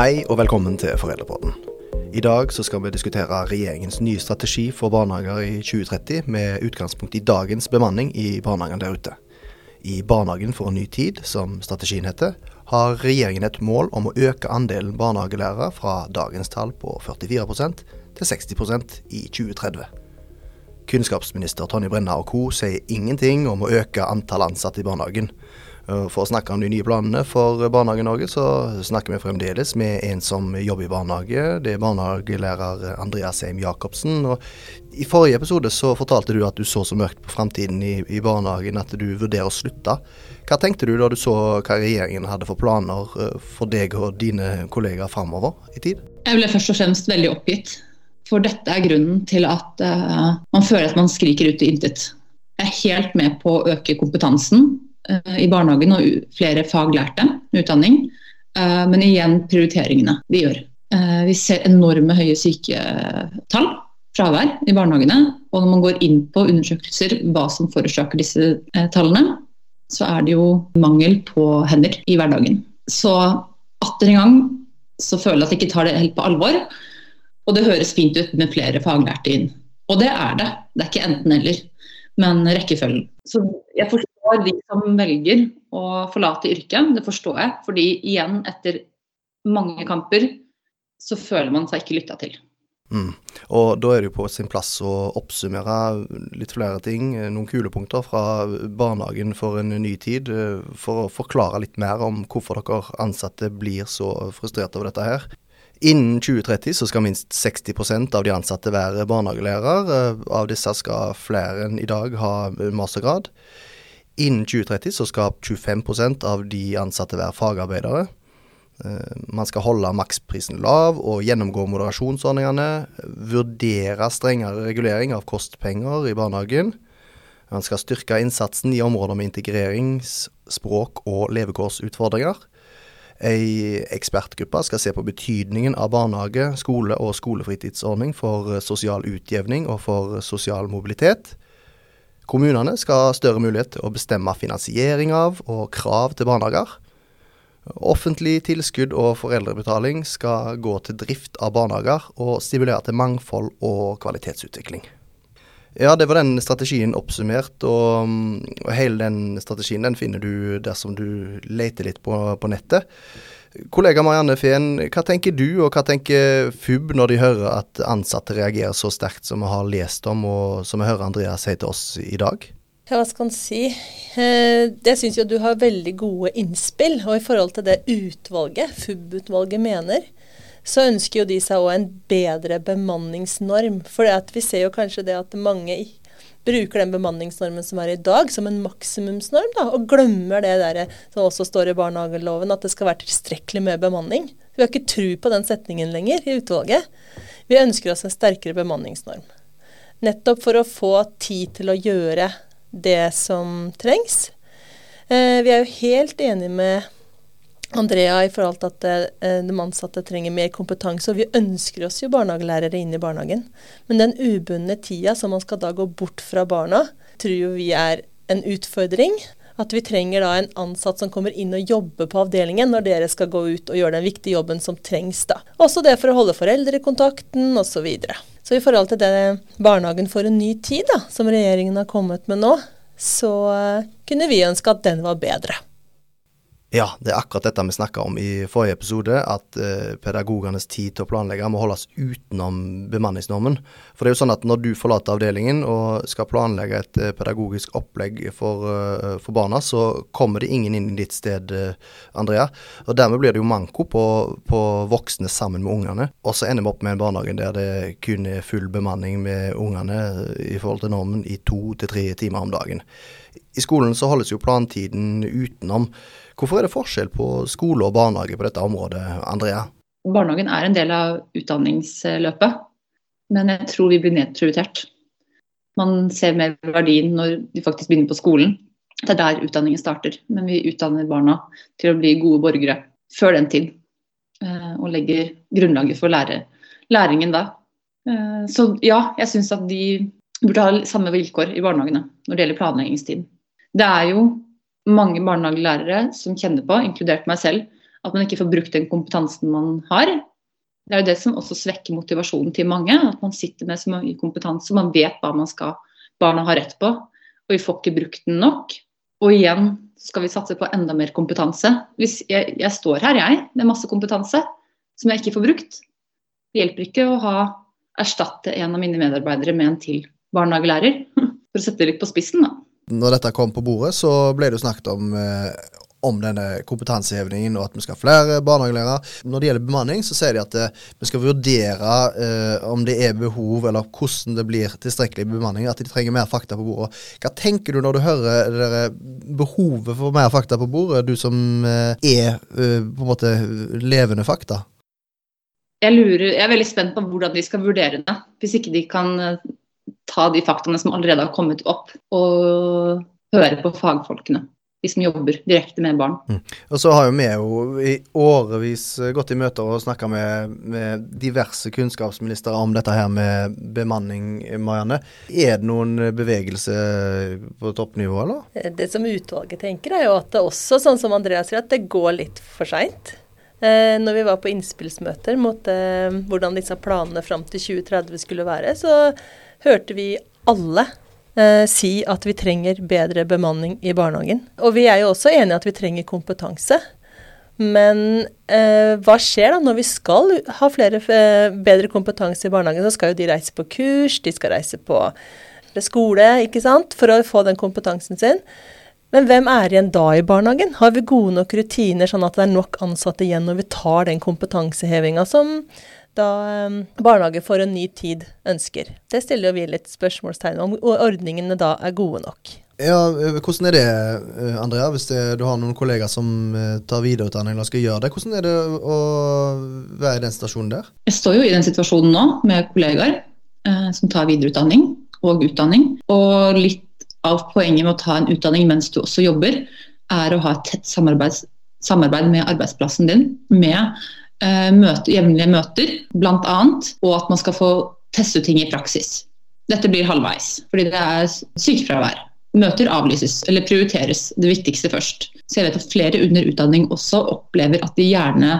Hei og velkommen til Foreldrepodden. I dag skal vi diskutere regjeringens nye strategi for barnehager i 2030, med utgangspunkt i dagens bemanning i barnehagen der ute. I Barnehagen for en ny tid, som strategien heter, har regjeringen et mål om å øke andelen barnehagelærere fra dagens tall på 44% til 60% i 2030. Kunnskapsminister Tonje Brenna og co. sier ingenting om å øke antall ansatte i barnehagen. For å snakke om de nye planene for Barnehage-Norge, så snakker vi fremdeles med en som jobber i barnehage. Det er barnehagelærer Andreas Heim Jacobsen. Og I forrige episode så fortalte du at du så så mørkt på framtiden i, i, barnehagen at du vurderer å slutte. Hva tenkte du da du så hva regjeringen hadde for planer eh, for deg og dine kollegaer framover i tid? Jeg ble først og fremst veldig oppgitt. For dette er grunnen til at uh, man føler at man skriker ut i intet. Jeg er helt med på å øke kompetansen i barnehagen og flere faglærte utdanning. Uh, men igjen prioriteringene vi gjør. vi ser enorme høye syketall, fravær, i barnehagene. Og når man går inn på undersøkelser hva som forårsaker disse tallene, så er det jo mangel på hender i hverdagen. Så atter en gang så føler jeg at jeg ikke tar det helt på alvor. Og det høres fint ut med flere faglærte inn. Og det er det. Det er ikke enten-eller, men rekkefølgen. Så jeg forstår de som velger å forlate yrket, det forstår jeg. Fordi igjen, etter mange kamper, så føler man seg ikke lytta til. Mm. Og da er det jo på sin plass å oppsummere litt flere ting, noen kulepunkter fra barnehagen for en ny tid, for å forklare litt mer om hvorfor dere ansatte blir så frustrert over dette her. Innen 2030 så skal minst 60% av de ansatte være barnehagelærer. Av disse skal flere enn i dag ha mastergrad. Innen 2030 så skal 25% av de ansatte være fagarbeidere. Eh, man skal holde maksprisen lav og gjennomgå moderasjonsordningene. Vurdere strengere regulering av kostpenger i barnehagen. Man skal styrke innsatsen i områder med integrerings-, språk- og levekårsutfordringer. Ei ekspertgruppe skal se på betydningen av barnehage, skole og skolefritidsordning for sosial utjevning og for sosial mobilitet. Kommunene skal ha større mulighet til å bestemme finansiering av og krav til barnehager. Offentlig tilskudd og foreldrebetaling skal gå til drift av barnehager og stimulere til mangfold og kvalitetsutvikling. Ja, det var den strategien oppsummert, og, og, hele den strategien den finner du dersom du leter litt på, på nettet. Kollega Marianne Fehn, hva tenker du og hva tenker FUB når de hører at ansatte reagerer så sterkt som vi har lest om, og som vi hører Andreas si til oss i dag? Hva skal en si. Det jeg syns jo du har veldig gode innspill. Og i forhold til det utvalget, FUB-utvalget mener, så ønsker jo de seg òg en bedre bemanningsnorm. For vi ser jo kanskje det at mange bruker den bemanningsnormen som er i dag, som en maksimumsnorm, da, og glemmer det der som også står i barnehageloven, at det skal være tilstrekkelig med bemanning. Vi har ikke tro på den setningen lenger i utvalget. Vi ønsker oss en sterkere bemanningsnorm. Nettopp for å få tid til å gjøre det som trengs. Eh, vi er jo helt enige med Andrea i forhold til at eh, de ansatte trenger mer kompetanse. Og vi ønsker oss jo barnehagelærere inn i barnehagen. Men den ubundne tida som man skal da gå bort fra barna, tror jo vi er en utfordring. At vi trenger da en ansatt som kommer inn og jobber på avdelingen når dere skal gå ut og gjøre den viktige jobben som trengs da. Også det for å holde foreldrekontakten osv. Så, videre. så i forhold til det barnehagen får en ny tid da, som regjeringen har kommet med nå, så uh, kunne vi ønske at den var bedre. Ja, det er akkurat dette vi snakka om i forrige episode, at eh, pedagogenes tid til å planlegge må holdes utenom bemanningsnormen. For det er jo sånn at når du forlater avdelingen og skal planlegge et eh, pedagogisk opplegg for, eh, for, barna, så kommer det ingen inn i ditt sted, eh, Andrea. Og dermed blir det jo manko på, på voksne sammen med ungene. Og så ender vi opp med en barnehage der det kun er full bemanning med ungene i forhold til normen i to til tre timer om dagen. I skolen så holdes jo plantiden utenom. Hvorfor er det forskjell på skole og barnehage på dette området, Andrea? Barnehagen er en del av utdanningsløpet, men jeg tror vi blir nedprioritert. Man ser mer verdien når de faktisk begynner på skolen. Det er der utdanningen starter, men vi utdanner barna til å bli gode borgere før den tid. Eh, og legger grunnlaget for lære, læringen da. Eh, så ja, jeg syns at de burde ha samme vilkår i barnehagene når det gjelder planleggingstid. Det er jo mange barnehagelærere som kjenner på, inkludert meg selv, At man ikke får brukt den kompetansen man har. Det er jo det som også svekker motivasjonen til mange. At man sitter med så mye kompetanse, man vet hva man skal, barna har rett på, og vi får ikke brukt den nok. Og igjen skal vi satse på enda mer kompetanse. Hvis jeg, jeg står her, jeg, med masse kompetanse som jeg ikke får brukt. Det hjelper ikke å ha, erstatte en av mine medarbeidere med en til barnehagelærer, for å sette det litt på spissen. da. Når dette kom på bordet, så ble det jo snakket om, eh, om denne kompetansehevingen og at vi skal ha flere barnehagelærere. Når det gjelder bemanning, så sier de at eh, vi skal vurdere eh, om det er behov, eller hvordan det blir tilstrekkelig bemanning. At de trenger mer fakta på bordet. Hva tenker du når du hører det behovet for mer fakta på bordet, du som eh, er eh, på en måte levende fakta? Jeg, lurer, jeg er veldig spent på hvordan de skal vurdere det. Hvis ikke de kan eh, ta de faktaene som allerede har kommet opp, og høre på fagfolkene. De som jobber direkte med barn. Og så har jo vi jo i årevis gått i møter og snakka med, med diverse kunnskapsministre om dette her med bemanning, Marianne. Er det noen bevegelse på toppnivå, eller? Det som utvalget tenker, er jo at det også, sånn som Andreas sier, at det går litt for seint. Eh, når vi var på innspillsmøter mot eh, hvordan disse planene fram til 2030 skulle være, så hørte vi alle eh, si at vi trenger bedre bemanning i barnehagen. Og vi er jo også enige at vi trenger kompetanse. Men eh, hva skjer da når vi skal ha flere, eh, bedre kompetanse i barnehagen? Så skal jo de reise på kurs, de skal reise på skole, ikke sant, for å få den kompetansen sin. Men hvem er igjen da i barnehagen? Har vi gode nok rutiner sånn at det er nok ansatte igjen når vi tar den kompetansehevinga som da um, barnehage for en ny tid ønsker? Det stiller jo vi litt spørsmålstegn om, og ordningene da er gode nok. Ja, Hvordan er det, Andrea, hvis det, du har noen kollegaer som tar videreutdanning eller skal gjøre det? Hvordan er det å være i den situasjonen der? Jeg står jo i den situasjonen nå med kollegaer eh, som tar videreutdanning og utdanning. Og litt av poenget med å ta en utdanning mens du også jobber, er å ha et tett samarbeid, samarbeid med arbeidsplassen din. Med eh, møte, jevnlige møter, bl.a. Og at man skal få teste ting i praksis. Dette blir halvveis, fordi det er sykefravær. Møter avlyses eller prioriteres, det viktigste først. Så jeg vet at flere under utdanning også opplever at de gjerne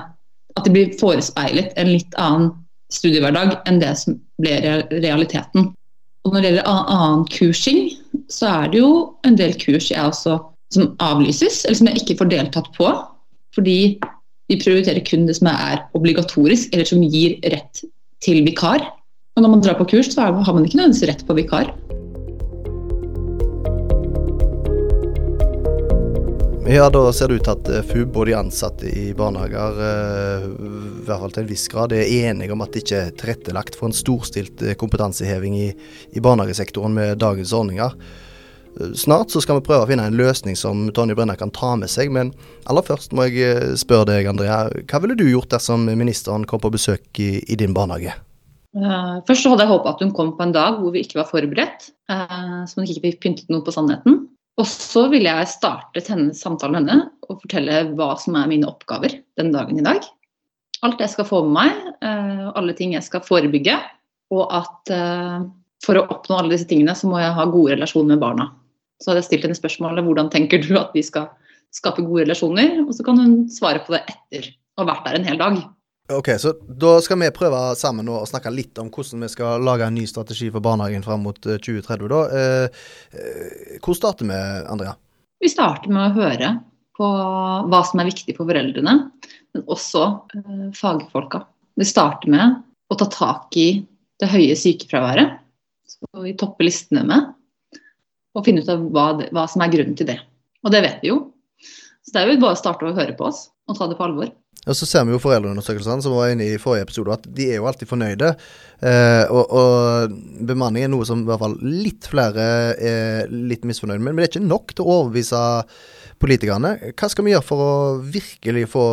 at de blir forespeilet en litt annen studiehverdag enn det som ble realiteten. Og når det gjelder annen kursing, så er det jo en del kurs jeg også, som avlyses, eller som jeg ikke får deltatt på. Fordi de prioriterer kun det som er obligatorisk, eller som gir rett til vikar. Og når man drar på kurs, så har man ikke nødvendigvis rett på vikar. Ja, da ser det ut til at FUB og de ansatte i barnehager, i hvert fall til en viss grad, er enige om at det ikke er tilrettelagt for en storstilt kompetanseheving i, i barnehagesektoren med dagens ordninger. Snart så skal vi prøve å finne en løsning som Tonje Brenna kan ta med seg, men aller først må jeg spørre deg, Andrea. Hva ville du gjort dersom ministeren kom på besøk i, i din barnehage? Uh, først så hadde jeg håpet at hun kom på en dag hvor vi ikke var forberedt, uh, så hun ikke fikk pyntet noe på sannheten. Og så ville jeg startet henne, samtalen med henne og fortelle hva som er mine oppgaver den dagen i dag. Alt jeg skal få med meg, uh, alle ting jeg skal forebygge. Og at for å oppnå alle disse tingene, så må jeg ha gode relasjoner med barna. Så hadde jeg stilt henne spørsmålet hvordan tenker du at vi skal skape gode relasjoner, og så kan hun svare på det etter å ha vært der en hel dag. Ok, så Da skal vi prøve sammen å snakke litt om hvordan vi skal lage en ny strategi for barnehagen fram mot 2030. da. Eh, hvor starter vi, Andrea? Vi starter med å høre på hva som er viktig for foreldrene, men også eh, fagfolka. Vi starter med å ta tak i det høye sykefraværet, som vi topper listene med, og finne ut av hva, hva som er grunnen til det. Og det vet vi jo. Så det er jo bare å starte å høre på oss og ta det på alvor. Og så ser vi jo foreldreundersøkelsene som var inne i forrige episode, at de er jo alltid fornøyde. Eh, og, og, bemanning er noe som i hvert fall litt flere er litt misfornøyde med. Men det er ikke nok til å overbevise politikerne. Hva skal vi gjøre for å virkelig få,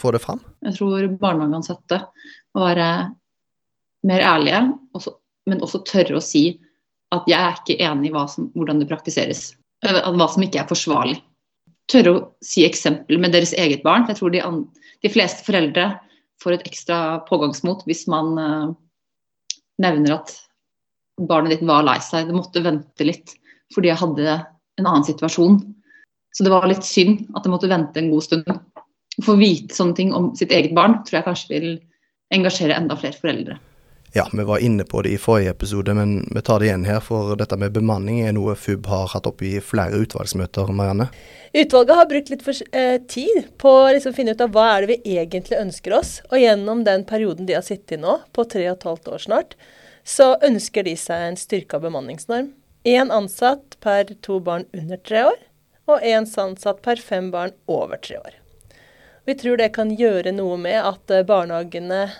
få det fram? Jeg tror barnehageansatte må være mer ærlige, også, men også tørre å si at jeg er ikke enig i som, hvordan det praktiseres. Hva som ikke er forsvarlig. Tørre å si eksempel med deres eget barn. Jeg tror de, de fleste foreldre får et ekstra pågangsmot hvis man uh, nevner at barnet ditt var lei seg, det måtte vente litt fordi jeg hadde en annen situasjon. Så det var litt synd at det måtte vente en god stund. Å få vite sånne ting om sitt eget barn tror jeg kanskje vil engasjere enda flere foreldre. Ja, vi var inne på det i forrige episode, men vi tar det igjen her. For dette med bemanning er noe FUB har hatt oppe i flere utvalgsmøter, Marianne. Utvalget har brukt litt for, eh, tid på å liksom finne ut av hva er det vi egentlig ønsker oss. Og gjennom den perioden de har sittet i nå, på tre og et halvt år snart, så ønsker de seg en styrka bemanningsnorm. Én ansatt per to barn under tre år, og én ansatt per fem barn over tre år. Vi tror det kan gjøre noe med at eh, barnehagene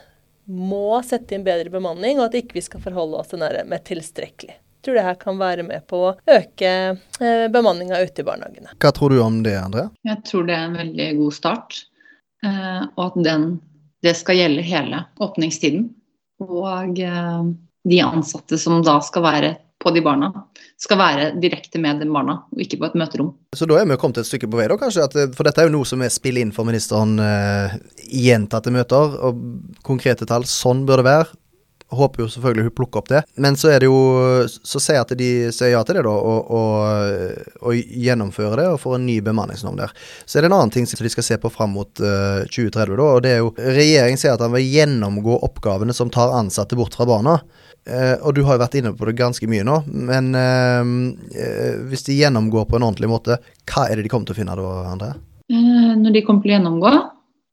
må sette inn bedre bemanning, og at ikke vi ikke skal forholde oss til det med tilstrekkelig. Jeg tror det her kan være med på å øke eh, bemanninga ute i barnehagene. Hva tror du om det, André? Jeg tror det er en veldig god start. Eh, og at den, det skal gjelde hele åpningstiden. Og eh, de ansatte som da skal være på de barna, skal være direkte med de barna, og ikke på et møterom. Så da er vi kommet et stykke på vei, da kanskje? At, for dette er jo noe som er spiller inn for ministeren eh, i gjentatte møter, og konkrete tall. Sånn bør det være. Håper jo selvfølgelig hun plukker opp det. Men så er det jo Så sier at de sier ja til det, da, og, og, og gjennomfører det og får en ny bemanningsnorm der. Så er det en annen ting som de skal se på fram mot uh, 2030, da, og det er jo Regjeringen sier at han vil gjennomgå oppgavene som tar ansatte bort fra barna. Uh, og du har jo vært inne på det ganske mye nå, men uh, hvis de gjennomgår på en ordentlig måte, hva er det de kommer til å finne da, André? Når de kommer til å gjennomgå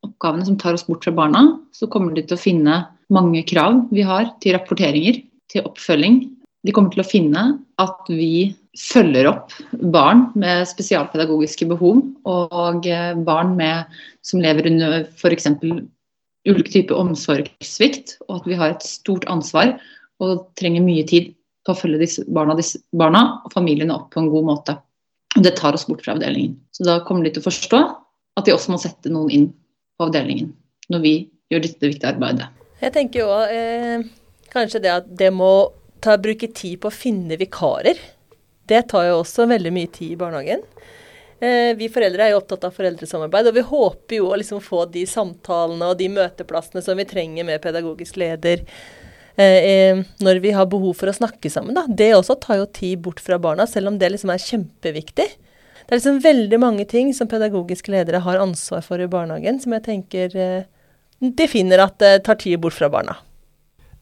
oppgavene som tar oss bort fra barna, så kommer de til å finne mange krav vi har til rapporteringer, til oppfølging. De kommer til å finne at vi følger opp barn med spesialpedagogiske behov og barn med, som lever under f.eks. ulike typer omsorgssvikt, og at vi har et stort ansvar og trenger mye tid på å følge disse barna, disse barna og familiene opp på en god måte. Og det tar oss bort fra avdelingen. Så da kommer de til å forstå at de også må sette noen inn på avdelingen når vi gjør dette viktige arbeidet. Jeg tenker jo eh, kanskje det at det må ta, bruke tid på å finne vikarer. Det tar jo også veldig mye tid i barnehagen. Eh, vi foreldre er jo opptatt av foreldresamarbeid, og vi håper jo å liksom få de samtalene og de møteplassene som vi trenger med pedagogisk leder eh, når vi har behov for å snakke sammen. Da. Det også tar jo tid bort fra barna, selv om det liksom er kjempeviktig. Det er liksom veldig mange ting som pedagogiske ledere har ansvar for i barnehagen, som jeg tenker eh, de finner at det tar tid bort fra barna.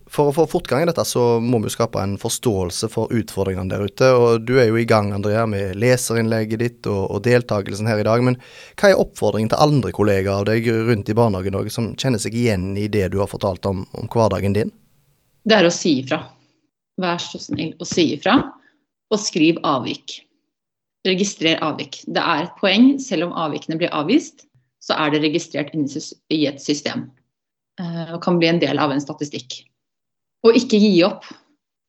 For å få fortgang i dette, så må vi skape en forståelse for utfordringene der ute. og Du er jo i gang Andrea, med leserinnlegget ditt og, og deltakelsen her i dag. Men hva er oppfordringen til andre kollegaer av deg rundt i barnehagen som kjenner seg igjen i det du har fortalt om, om hverdagen din? Det er å si ifra. Vær så snill å si ifra, og skriv avvik. Registrer avvik. Det er et poeng, selv om avvikene blir avvist, så er det registrert i et system. Eh, og kan bli en del av en statistikk. Og ikke gi opp.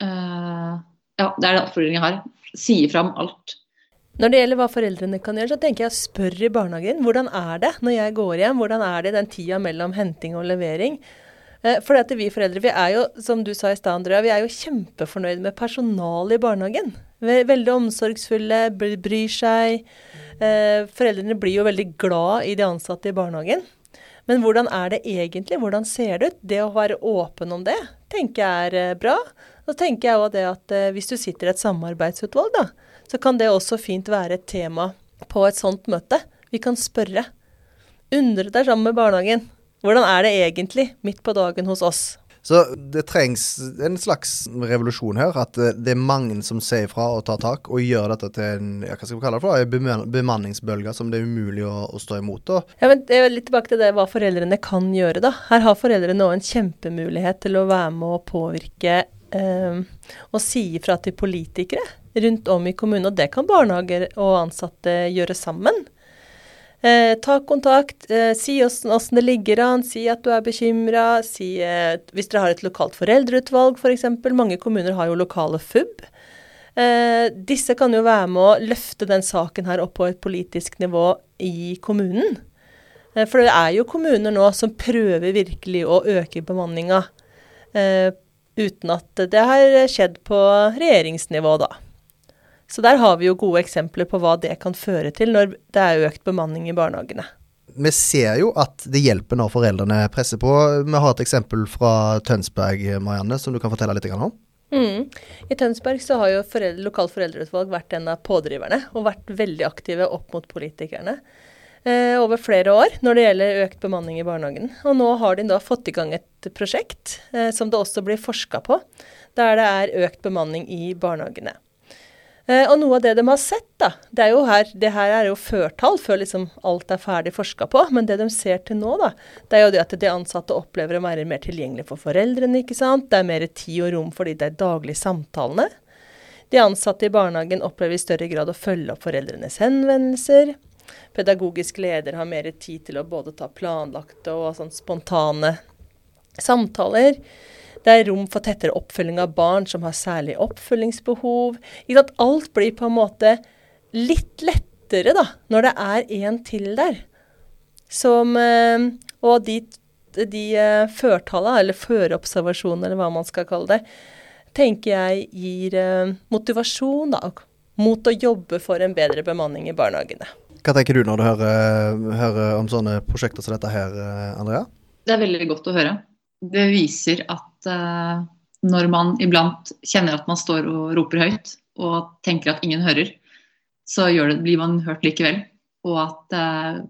Eh, ja, det er den oppfordringen jeg har. Si ifra om alt. Når det gjelder hva foreldrene kan gjøre, så tenker jeg å spørre i barnehagen hvordan er det når jeg går hjem, hvordan er det den tida mellom henting og levering. Eh, for at vi foreldre vi er jo, som du sa i stad, Andrea, vi er jo kjempefornøyd med personalet i barnehagen. Veldig omsorgsfulle, bryr seg. Eh, foreldrene blir jo veldig glad i de ansatte i barnehagen. Men hvordan er det egentlig? Hvordan ser det ut? Det å være åpen om det tenker jeg er eh, bra. Så tenker jeg òg det at hvis du sitter i et samarbeidsutvalg, da, så kan det også fint være et tema på et sånt møte. Vi kan spørre. Undre deg sammen med barnehagen. Hvordan er det egentlig midt på dagen hos oss? Så det trengs en slags revolusjon her. At eh, det er mange som sier fra og tar tak, og gjør dette til en ja, hva skal vi kalle det for, en bemanningsbølge som det er umulig å, å stå imot. Da. Ja, men det er Litt tilbake til det hva foreldrene kan gjøre. da. Her har foreldrene òg en kjempemulighet til å være med å påvirke eh, og si ifra til politikere rundt om i kommunen. Og det kan barnehager og ansatte gjøre sammen. Eh, ta kontakt, eh, si åssen det ligger an, si at du er bekymra. Si, eh, hvis dere har et lokalt foreldreutvalg f.eks. For Mange kommuner har jo lokale FUB. Eh, disse kan jo være med å løfte den saken her opp på et politisk nivå i kommunen. Eh, for det er jo kommuner nå som prøver virkelig å øke bemanninga. Eh, uten at det har skjedd på regjeringsnivå, da. Så der har vi jo gode eksempler på hva det kan føre til når det er økt bemanning i barnehagene. Vi ser jo at det hjelper når foreldrene presser på. Vi har et eksempel fra Tønsberg, Marianne, som du kan fortelle litt om. Mm. I Tønsberg så har jo foreldre, lokalt foreldreutvalg vært en av pådriverne og vært veldig aktive opp mot politikerne. eh, over flere år når det gjelder økt bemanning i barnehagen. Og nå har de da fått i gang et prosjekt eh, som det også blir forska på, der det er økt bemanning i barnehagene. Eh, og noe av det de har sett, da, det er jo her, det her er jo førtall før liksom alt er ferdig forska på, men det de ser til nå, da, det er jo det at de ansatte opplever å være mer tilgjengelig for foreldrene, ikke sant. Det er mer tid og rom for de der daglige samtalene. De ansatte i barnehagen opplever i større grad å følge opp foreldrenes henvendelser. Pedagogisk leder har mer tid til å både ta planlagte og sånn spontane samtaler. Det er rom for tettere oppfølging av barn som har særlig oppfølgingsbehov. Alt blir på en måte litt lettere da, når det er en til der. Som, eh, og de, de eh, førtallene, eller føreobservasjonene, eller hva man skal kalle det, tenker jeg gir eh, motivasjon da, mot å jobbe for en bedre bemanning i barnehagene. Hva tenker du når du hører, hører om sånne prosjekter som dette her, Andrea? Det er veldig godt å høre. Det viser at uh, når man iblant kjenner at man står og roper høyt og tenker at ingen hører, så det, blir man hørt likevel. Og at uh,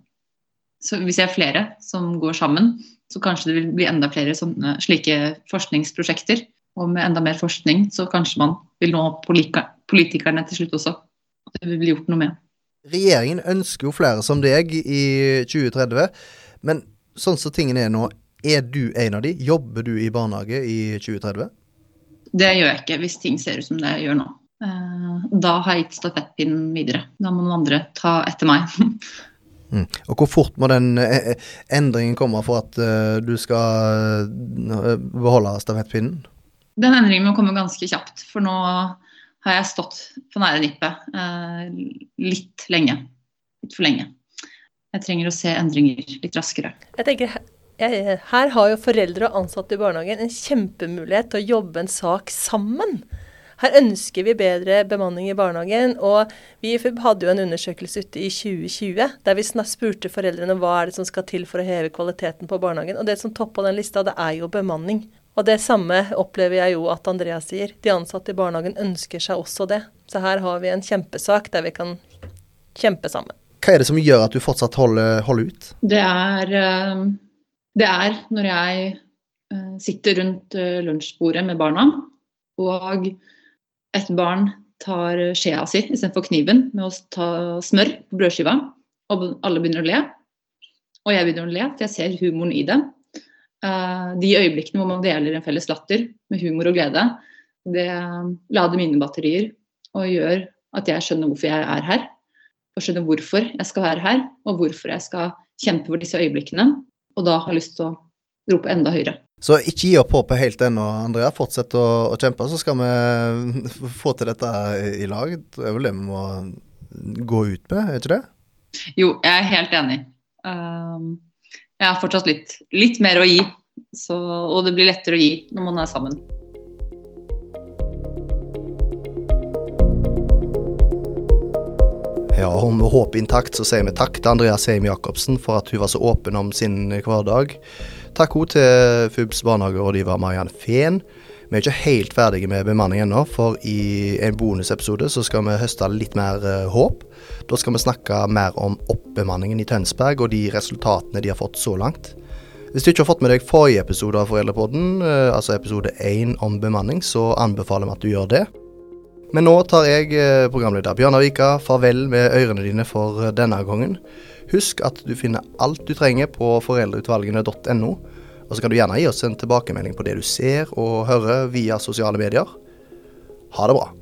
hvis det er flere som går sammen, så kanskje det vil bli enda flere sånne, slike forskningsprosjekter. Og med enda mer forskning så kanskje man vil nå politikerne til slutt også. Det vil bli gjort noe med. Regjeringen ønsker jo flere som deg i 2030, men sånn som tingene er nå, er du en av de? Jobber du i barnehage i 2030? Det gjør jeg ikke, hvis ting ser ut som det gjør nå. Eh, da har jeg gitt stafettpinnen videre. Da må noen andre ta etter meg. Mm. Og Hvor fort må den eh, eh, endringen komme for at du skal beholde stafettpinnen? Den endringen må komme ganske kjapt. For nå har jeg stått på nære nippet eh, litt lenge. Litt for lenge. Jeg trenger å se endringer litt raskere. Jeg tenker, jeg, Her har jo foreldre og ansatte i barnehagen en kjempemulighet til å jobbe en sak sammen. Her ønsker vi bedre bemanning i barnehagen. Og vi hadde jo en undersøkelse ute i 2020 der vi spurte foreldrene hva er det som skal til for å heve kvaliteten på barnehagen. Og det som toppa den lista, det er jo bemanning. Og det samme opplever jeg jo at Andrea sier. De ansatte i barnehagen ønsker seg også det. Så her har vi en kjempesak der vi kan kjempe sammen. Hva er det som gjør at du fortsatt holder, holder ut? Det er, eh, det er, når jeg eh, sitter rundt eh, lunsjbordet med barna, og et barn tar skjea si istedenfor kniven med å ta smør på brødskiva, og alle begynner å le. Og jeg begynner å le, for jeg ser humoren i det. Uh, de øyeblikkene hvor man deler en felles latter med humor og glede, det lader mine batterier og gjør at jeg skjønner hvorfor jeg er her. Og skjønner hvorfor jeg skal være her, og hvorfor jeg skal kjempe for disse øyeblikkene. Og da har lyst til å rope enda høyere. Så ikke gi opp håpet helt ennå, Andrea. Fortsett å, å, kjempe, så skal vi få til dette i lag. Det er vel det vi må gå ut med, er ikke det? Jo, jeg er helt enig. Um, jeg har fortsatt litt, litt mer å gi. Så, og det blir lettere å gi når man er sammen. Ja, og med håpet intakt så sier vi takk til Andrea Seim Jacobsen for at hun var så åpen om sin hverdag. Takk òg til FUBs barnehagerådgiver Mariann Fehn. Vi er ikke helt ferdige med bemanning ennå, for i en bonusepisode så skal vi høste litt mer uh, håp. Da skal vi snakke mer om oppbemanningen i Tønsberg og de resultatene de har fått så langt. Hvis du ikke har fått med deg forrige episode av Foreldrepodden, uh, altså episode én om bemanning, så anbefaler vi at du gjør det. Men nå tar jeg, uh, programleder Bjørnar Vika, farvel med ørene dine for denne gangen. Husk at du finner alt du trenger på foreldreutvalgene.no. Og så kan du gjerne gi oss en tilbakemelding på det du ser og hører via sosiale medier. Ha det bra.